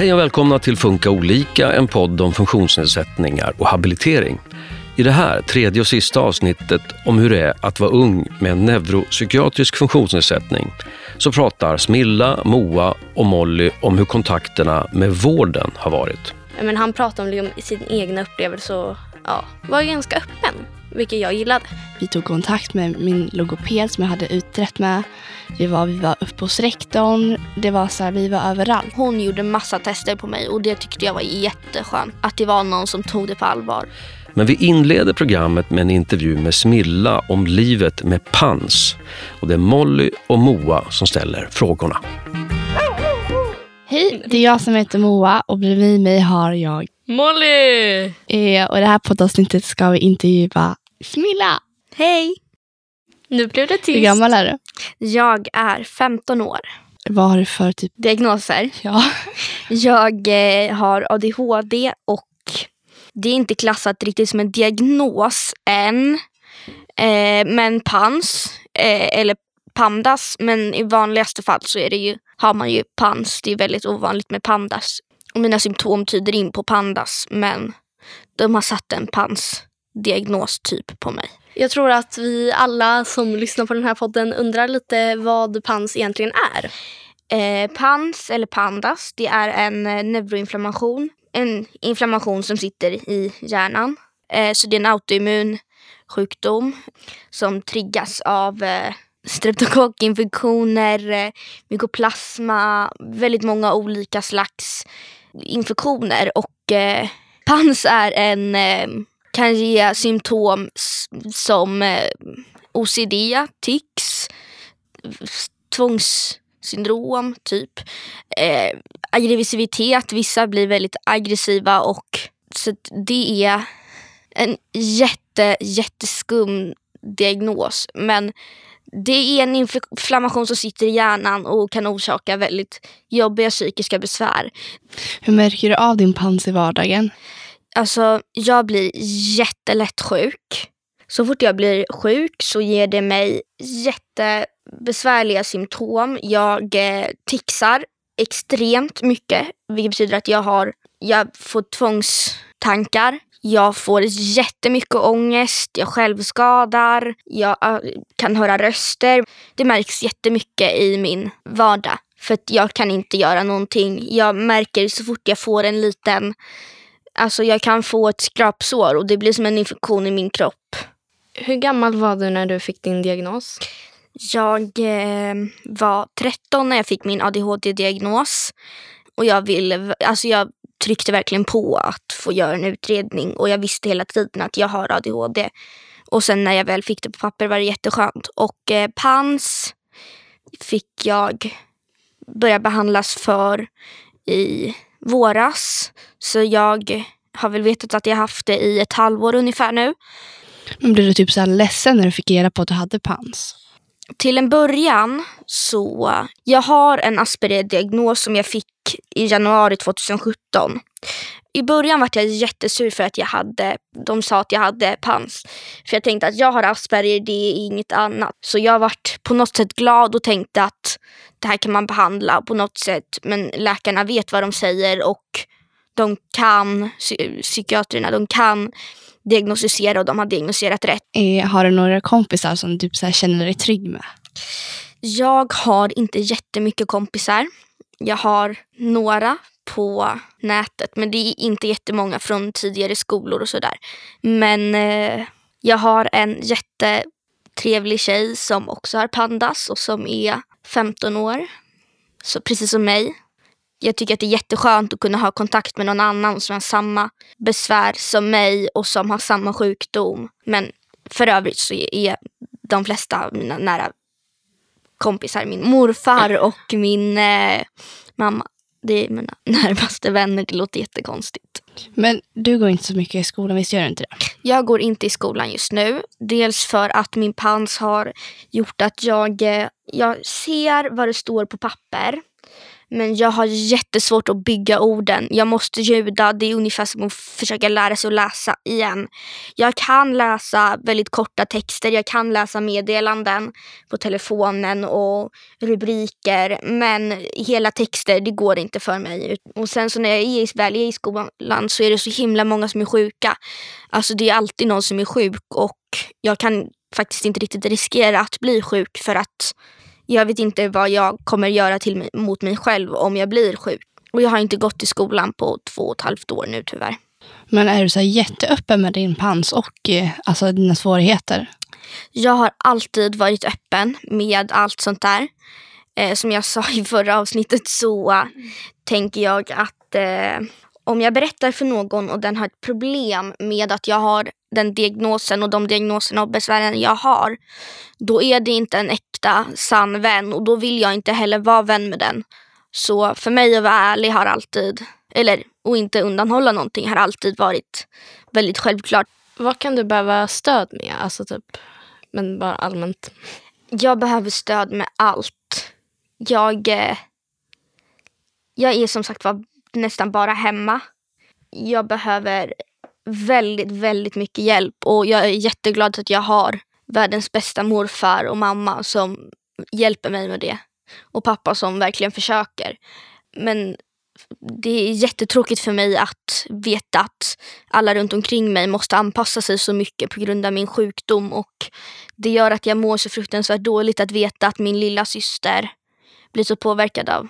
Hej och välkomna till Funka olika, en podd om funktionsnedsättningar och habilitering. I det här tredje och sista avsnittet om hur det är att vara ung med en neuropsykiatrisk funktionsnedsättning så pratar Smilla, Moa och Molly om hur kontakterna med vården har varit. Men han pratar om sin egna upplevelse och ja, var ganska öppen, vilket jag gillade. Vi tog kontakt med min logoped som jag hade utrett med. Vi var, vi var uppe hos rektorn. Det var så här, vi var överallt. Hon gjorde massa tester på mig och det tyckte jag var jätteskönt. Att det var någon som tog det på allvar. Men vi inleder programmet med en intervju med Smilla om livet med PANS. Och det är Molly och Moa som ställer frågorna. Hej, det är jag som heter Moa och bredvid mig har jag Molly! Eh, och det här poddavsnittet ska vi intervjua Smilla. Hej! Nu blev det tyst. Hur gammal är du? Jag är 15 år. Vad har du för typ? Diagnoser? Ja. Jag eh, har ADHD och det är inte klassat riktigt som en diagnos än. Eh, men PANS, eh, eller PANDAS, men i vanligaste fall så är det ju, har man ju PANS. Det är väldigt ovanligt med PANDAS. Och mina symptom tyder in på PANDAS, men de har satt en PANS-diagnos typ på mig. Jag tror att vi alla som lyssnar på den här podden undrar lite vad PANS egentligen är. Eh, PANS, eller PANDAS, det är en eh, neuroinflammation. En inflammation som sitter i hjärnan. Eh, så det är en autoimmun sjukdom som triggas av eh, streptokockinfektioner, eh, mykoplasma, väldigt många olika slags infektioner. Och eh, PANS är en, eh, kan ge symptom som eh, OCD, tics, tvångssyndrom, typ. Eh, aggressivitet, vissa blir väldigt aggressiva och så det är en jätte, jätteskum diagnos. Men det är en inflammation som sitter i hjärnan och kan orsaka väldigt jobbiga psykiska besvär. Hur märker du av din pans i vardagen? Alltså, jag blir jättelätt sjuk. Så fort jag blir sjuk så ger det mig jättebesvärliga symptom. Jag eh, tixar extremt mycket, vilket betyder att jag, har, jag får tvångstankar. Jag får jättemycket ångest, jag självskadar, jag äh, kan höra röster. Det märks jättemycket i min vardag. För att jag kan inte göra någonting. Jag märker så fort jag får en liten... Alltså jag kan få ett skrapsår och det blir som en infektion i min kropp. Hur gammal var du när du fick din diagnos? Jag eh, var 13 när jag fick min ADHD-diagnos. Och jag, ville, alltså jag tryckte verkligen på att få göra en utredning och jag visste hela tiden att jag har ADHD. Och sen när jag väl fick det på papper var det jätteskönt. Och eh, PANS fick jag börja behandlas för i våras. Så jag har väl vetat att jag haft det i ett halvår ungefär nu. Men blev du typ så här ledsen när du fick reda på att du hade PANS? Till en början så, jag har en Asperger-diagnos som jag fick i januari 2017. I början var jag jättesur för att jag hade, de sa att jag hade PANS. För jag tänkte att jag har Asperger, det är inget annat. Så jag vart på något sätt glad och tänkte att det här kan man behandla på något sätt. Men läkarna vet vad de säger och de kan, psykiatrerna, de kan diagnostisera och de har diagnostiserat rätt. Eh, har du några kompisar som du så känner dig trygg med? Jag har inte jättemycket kompisar. Jag har några på nätet men det är inte jättemånga från tidigare skolor och sådär. Men eh, jag har en jättetrevlig tjej som också har pandas och som är 15 år. Så precis som mig jag tycker att det är jätteskönt att kunna ha kontakt med någon annan som har samma besvär som mig och som har samma sjukdom. Men för övrigt så är de flesta av mina nära kompisar min morfar och min eh, mamma. Det är mina närmaste vänner. Det låter jättekonstigt. Men du går inte så mycket i skolan, visst gör du inte det? Jag går inte i skolan just nu. Dels för att min pans har gjort att jag, eh, jag ser vad det står på papper men jag har jättesvårt att bygga orden. Jag måste ljuda. Det är ungefär som att försöka lära sig att läsa igen. Jag kan läsa väldigt korta texter. Jag kan läsa meddelanden på telefonen och rubriker. Men hela texter, det går inte för mig. Och sen så när jag är, väl är i skolan så är det så himla många som är sjuka. Alltså det är alltid någon som är sjuk och jag kan faktiskt inte riktigt riskera att bli sjuk för att jag vet inte vad jag kommer göra till mig, mot mig själv om jag blir sjuk. Och jag har inte gått i skolan på två och ett halvt år nu tyvärr. Men är du så jätteöppen med din pans och eh, alltså dina svårigheter? Jag har alltid varit öppen med allt sånt där. Eh, som jag sa i förra avsnittet så mm. tänker jag att eh, om jag berättar för någon och den har ett problem med att jag har den diagnosen och de diagnoserna och besvären jag har, då är det inte en äkta sann vän och då vill jag inte heller vara vän med den. Så för mig att vara ärlig har alltid, eller och inte undanhålla någonting har alltid varit väldigt självklart. Vad kan du behöva stöd med? Alltså typ, men bara allmänt. Jag behöver stöd med allt. Jag, eh, jag är som sagt var nästan bara hemma. Jag behöver väldigt, väldigt mycket hjälp och jag är jätteglad att jag har världens bästa morfar och mamma som hjälper mig med det. Och pappa som verkligen försöker. Men det är jättetråkigt för mig att veta att alla runt omkring mig måste anpassa sig så mycket på grund av min sjukdom och det gör att jag mår så fruktansvärt dåligt att veta att min lilla syster blir så påverkad av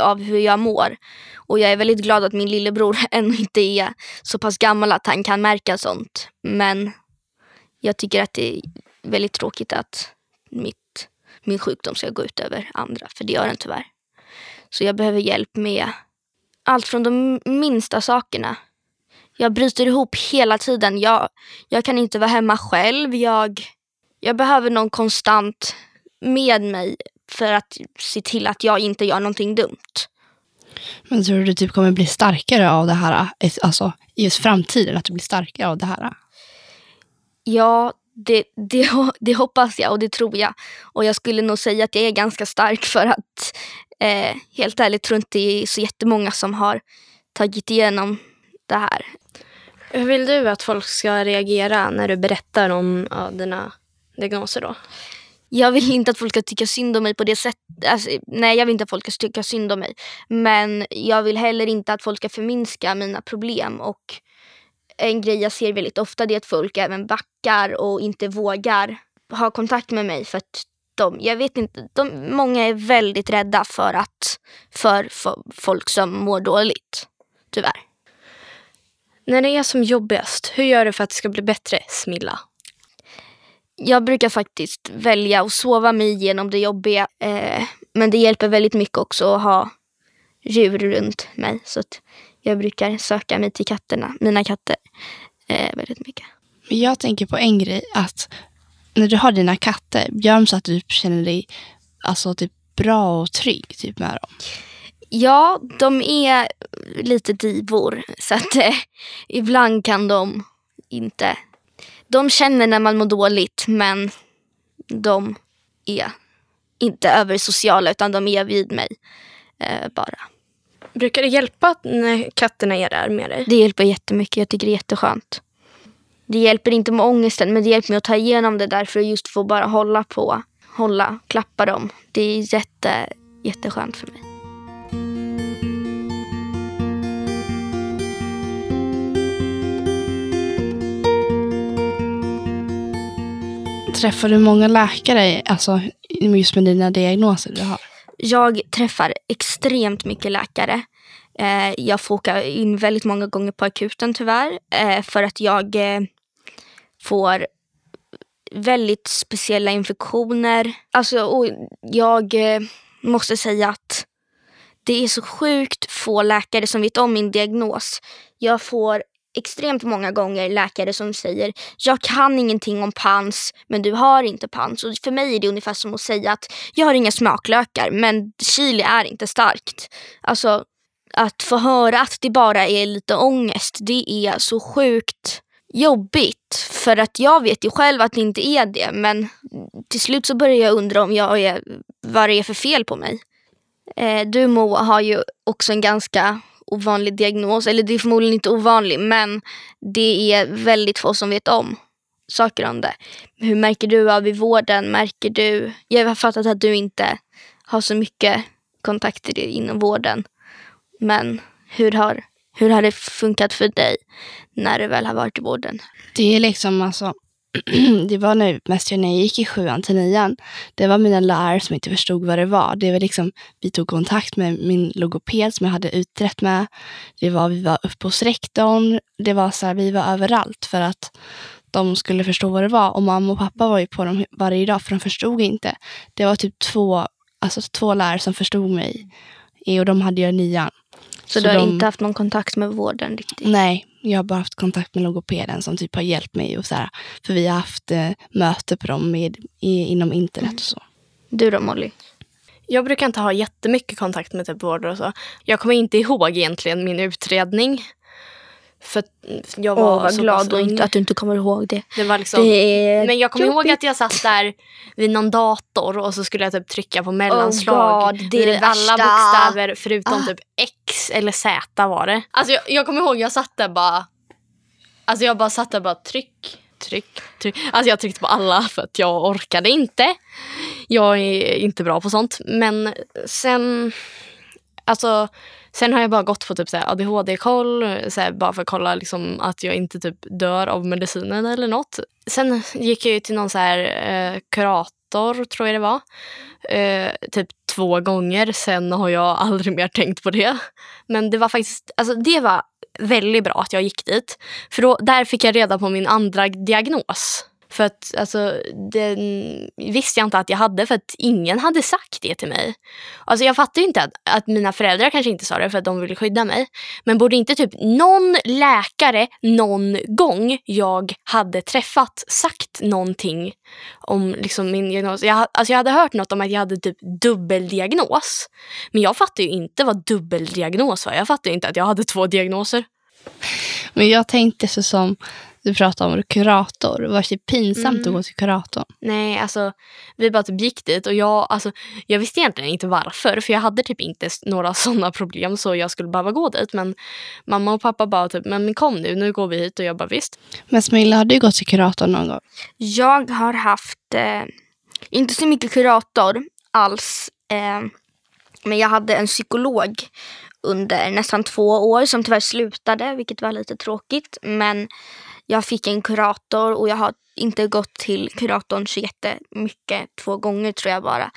av hur jag mår. Och jag är väldigt glad att min lillebror ännu inte är så pass gammal att han kan märka sånt. Men jag tycker att det är väldigt tråkigt att mitt, min sjukdom ska gå ut över andra, för det gör den tyvärr. Så jag behöver hjälp med allt från de minsta sakerna. Jag bryter ihop hela tiden. Jag, jag kan inte vara hemma själv. Jag, jag behöver någon konstant med mig för att se till att jag inte gör någonting dumt. Men tror du du typ kommer bli starkare av det här, alltså i just framtiden, att du blir starkare av det här? Ja, det, det, det hoppas jag och det tror jag. Och jag skulle nog säga att jag är ganska stark för att eh, helt ärligt tror inte det är så jättemånga som har tagit igenom det här. Hur vill du att folk ska reagera när du berättar om ja, dina diagnoser då? Jag vill inte att folk ska tycka synd om mig på det sättet. Alltså, nej, jag vill inte att folk ska tycka synd om mig. Men jag vill heller inte att folk ska förminska mina problem. Och en grej jag ser väldigt ofta är att folk även backar och inte vågar ha kontakt med mig. För att de, jag vet inte, de, många är väldigt rädda för att för, för folk som mår dåligt. Tyvärr. När det är som jobbigast, hur gör du för att det ska bli bättre, Smilla? Jag brukar faktiskt välja att sova mig igenom det jobbiga. Eh, men det hjälper väldigt mycket också att ha djur runt mig. Så jag brukar söka mig till katterna, mina katter, eh, väldigt mycket. Jag tänker på en grej, att när du har dina katter, gör de så att du känner dig alltså, typ bra och trygg typ, med dem? Ja, de är lite divor. Så att eh, ibland kan de inte de känner när man mår dåligt men de är inte översociala utan de är vid mig eh, bara. Brukar det hjälpa när katterna är där med dig? Det hjälper jättemycket. Jag tycker det är jätteskönt. Det hjälper inte med ångesten men det hjälper mig att ta igenom det där för att just få bara hålla på. Hålla, klappa dem. Det är jätte, jätteskönt för mig. Träffar du många läkare alltså, just med dina diagnoser du har? Jag träffar extremt mycket läkare. Eh, jag får åka in väldigt många gånger på akuten tyvärr. Eh, för att jag eh, får väldigt speciella infektioner. Alltså, och jag eh, måste säga att det är så sjukt få läkare som vet om min diagnos. Jag får extremt många gånger läkare som säger jag kan ingenting om pans men du har inte pans. Och för mig är det ungefär som att säga att jag har inga smaklökar men chili är inte starkt. Alltså att få höra att det bara är lite ångest det är så sjukt jobbigt. För att jag vet ju själv att det inte är det men till slut så börjar jag undra om jag är, vad det är för fel på mig. Eh, du Moa har ju också en ganska ovanlig diagnos. Eller det är förmodligen inte ovanlig men det är väldigt få som vet om saker om det. Hur märker du av i vården? Märker du? Jag har fattat att du inte har så mycket kontakter inom vården. Men hur har, hur har det funkat för dig när du väl har varit i vården? Det är liksom alltså det var när, mest när jag gick i sjuan till nian. Det var mina lärare som inte förstod vad det var. Det var liksom, vi tog kontakt med min logoped som jag hade utrett med. Det var, vi var uppe hos rektorn. Det var så här, vi var överallt för att de skulle förstå vad det var. Och mamma och pappa var ju på dem varje dag för de förstod inte. Det var typ två, alltså två lärare som förstod mig. E och de hade jag i nian. Så, så du har de, inte haft någon kontakt med vården riktigt? Nej, jag har bara haft kontakt med logopeden som typ har hjälpt mig. Och så här, för vi har haft eh, möte på dem med, i, inom internet och så. Du då Molly? Jag brukar inte ha jättemycket kontakt med typ vårdare och så. Jag kommer inte ihåg egentligen min utredning. För jag var Åh, vad så glad och inte, att du inte kommer ihåg det. Det var liksom, det men jag kommer ihåg att jag satt där vid någon dator och så skulle jag typ trycka på mellanslag. Oh God, det är det alla bokstäver förutom ah. typ X eller Z var det. Alltså jag, jag kommer ihåg jag satt där bara. Alltså jag bara satt där bara tryck, tryck, tryck. Alltså jag tryckte på alla för att jag orkade inte. Jag är inte bra på sånt. Men sen, alltså Sen har jag bara gått på typ ADHD-koll, bara för att kolla liksom att jag inte typ dör av medicinen eller något. Sen gick jag till någon så här, eh, dator, tror jag det var. Eh, typ två gånger. Sen har jag aldrig mer tänkt på det. Men det var faktiskt, alltså det var väldigt bra att jag gick dit. För då, där fick jag reda på min andra diagnos. För att alltså, den visste jag inte att jag hade för att ingen hade sagt det till mig. Alltså jag fattar ju inte att, att mina föräldrar kanske inte sa det för att de ville skydda mig. Men borde inte typ någon läkare någon gång jag hade träffat sagt någonting om liksom min diagnos. Jag, alltså jag hade hört något om att jag hade typ dubbeldiagnos. Men jag fattar ju inte vad dubbeldiagnos var. Jag fattar ju inte att jag hade två diagnoser. Men jag tänkte så som du pratade om kurator. Var det pinsamt mm. att gå till kuratorn? Nej, alltså vi bara typ gick dit och jag, alltså, jag visste egentligen inte varför. För jag hade typ inte några sådana problem så jag skulle behöva gå dit. Men mamma och pappa bara typ, men kom nu, nu går vi hit och jag bara visst. Men Smilla, har du gått till kuratorn någon gång? Jag har haft, eh, inte så mycket kurator alls. Eh, men jag hade en psykolog under nästan två år som tyvärr slutade, vilket var lite tråkigt. Men jag fick en kurator och jag har inte gått till kuratorn så jättemycket. Två gånger tror jag bara.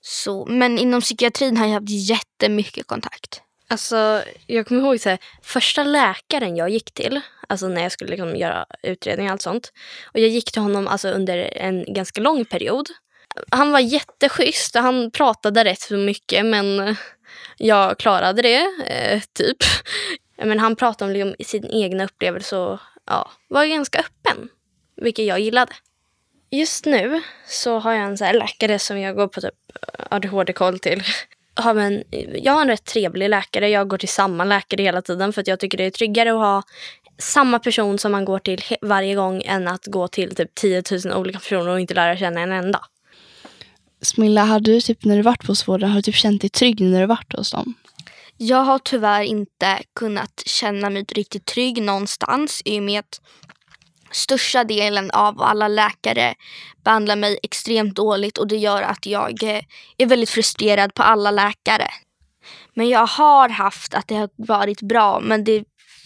Så, men inom psykiatrin har jag haft jättemycket kontakt. Alltså, jag kommer ihåg så här, första läkaren jag gick till, alltså när jag skulle liksom göra utredning och allt sånt. Och jag gick till honom alltså under en ganska lång period. Han var jätteschysst och han pratade rätt så mycket men jag klarade det, eh, typ. Men han pratade om liksom, sin egna upplevelse och ja, var ganska öppen, vilket jag gillade. Just nu så har jag en så läkare som jag går på typ ADHD-koll till. jag har en rätt trevlig läkare. Jag går till samma läkare hela tiden för att jag tycker det är tryggare att ha samma person som man går till varje gång än att gå till typ 10 000 olika personer och inte lära känna en enda. Smilla, har du typ när du varit på vården, har du typ känt dig trygg när du varit hos dem? Jag har tyvärr inte kunnat känna mig riktigt trygg någonstans i och med att största delen av alla läkare behandlar mig extremt dåligt och det gör att jag eh, är väldigt frustrerad på alla läkare. Men jag har haft att det har varit bra men det,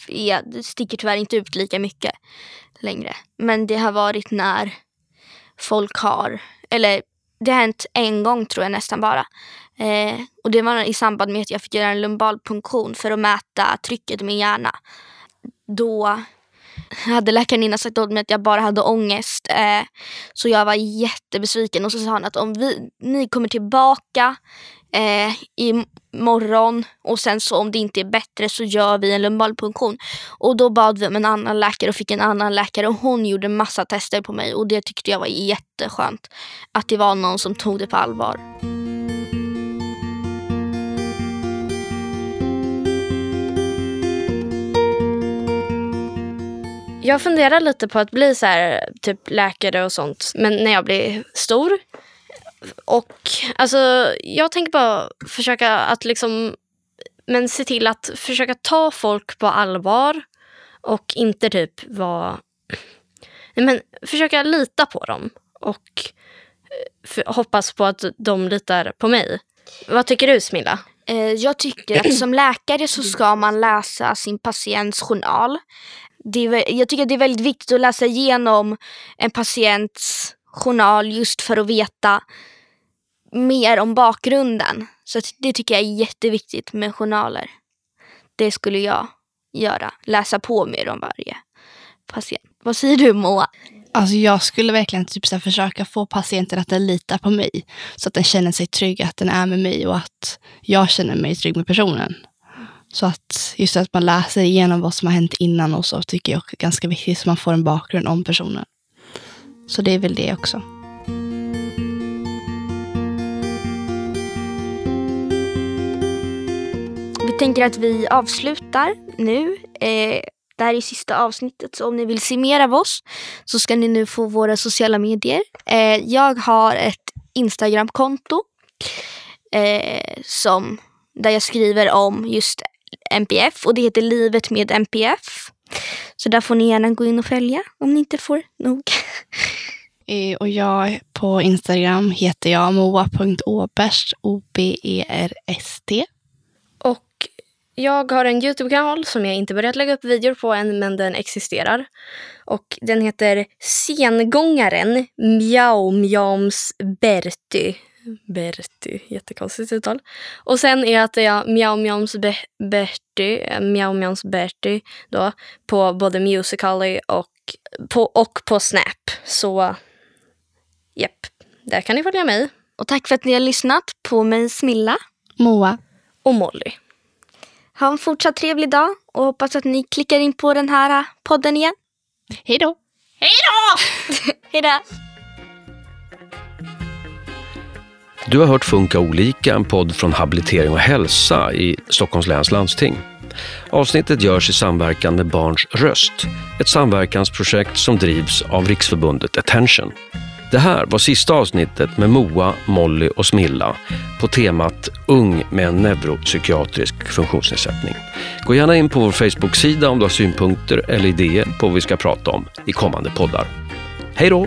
är, det sticker tyvärr inte ut lika mycket längre. Men det har varit när folk har, eller det har hänt en gång tror jag nästan bara. Eh, och det var i samband med att jag fick göra en lumbalpunktion för att mäta trycket i min hjärna. Då hade läkaren innan sagt åt mig att jag bara hade ångest. Eh, så jag var jättebesviken och så sa han att om vi, ni kommer tillbaka eh, imorgon och sen så om det inte är bättre så gör vi en lumbalpunktion. Och då bad vi om en annan läkare och fick en annan läkare och hon gjorde massa tester på mig och det tyckte jag var jätteskönt. Att det var någon som tog det på allvar. Jag funderar lite på att bli så här, typ läkare och sånt, men när jag blir stor. och alltså, jag tänker bara försöka att liksom, men se till att försöka ta folk på allvar och inte typ vara, nej men försöka lita på dem och eh, hoppas på att de litar på mig. Vad tycker du Smilla? Eh, jag tycker att som läkare så ska man läsa sin patients journal. Det är, jag tycker det är väldigt viktigt att läsa igenom en patients journal just för att veta mer om bakgrunden. Så det tycker jag är jätteviktigt med journaler. Det skulle jag göra. Läsa på mer om varje patient. Vad säger du Moa? Alltså jag skulle verkligen typ så försöka få patienten att den litar på mig. Så att den känner sig trygg att den är med mig och att jag känner mig trygg med personen. Så att just att man läser igenom vad som har hänt innan och så tycker jag är ganska viktigt så man får en bakgrund om personen. Så det är väl det också. Vi tänker att vi avslutar nu. Eh, det här är sista avsnittet så om ni vill se mer av oss så ska ni nu få våra sociala medier. Eh, jag har ett Instagramkonto eh, som, där jag skriver om just MPF och det heter Livet med MPF. Så där får ni gärna gå in och följa om ni inte får nog. Eh, och jag på Instagram heter jag moa.oberst, O-B-E-R-S-T. Och jag har en Youtube-kanal som jag inte börjat lägga upp videor på än, men den existerar. Och den heter Sengångaren Mjau Mjaums Berty. Berty, jättekonstigt uttal. Och sen heter jag Mjau Mjaums Be Berty, Mjau Mjaums Berty då, på både Musical.ly och på, och på Snap. Så japp, där kan ni följa mig. Och tack för att ni har lyssnat på mig Smilla. Moa. Och Molly. Ha en fortsatt trevlig dag och hoppas att ni klickar in på den här podden igen. Hej då! Hej då! Hej då! Du har hört Funka olika, en podd från Habilitering och hälsa i Stockholms läns landsting. Avsnittet görs i samverkan med Barns röst, ett samverkansprojekt som drivs av Riksförbundet Attention. Det här var sista avsnittet med Moa, Molly och Smilla på temat Ung med en neuropsykiatrisk funktionsnedsättning. Gå gärna in på vår Facebook-sida om du har synpunkter eller idéer på vad vi ska prata om i kommande poddar. Hej då!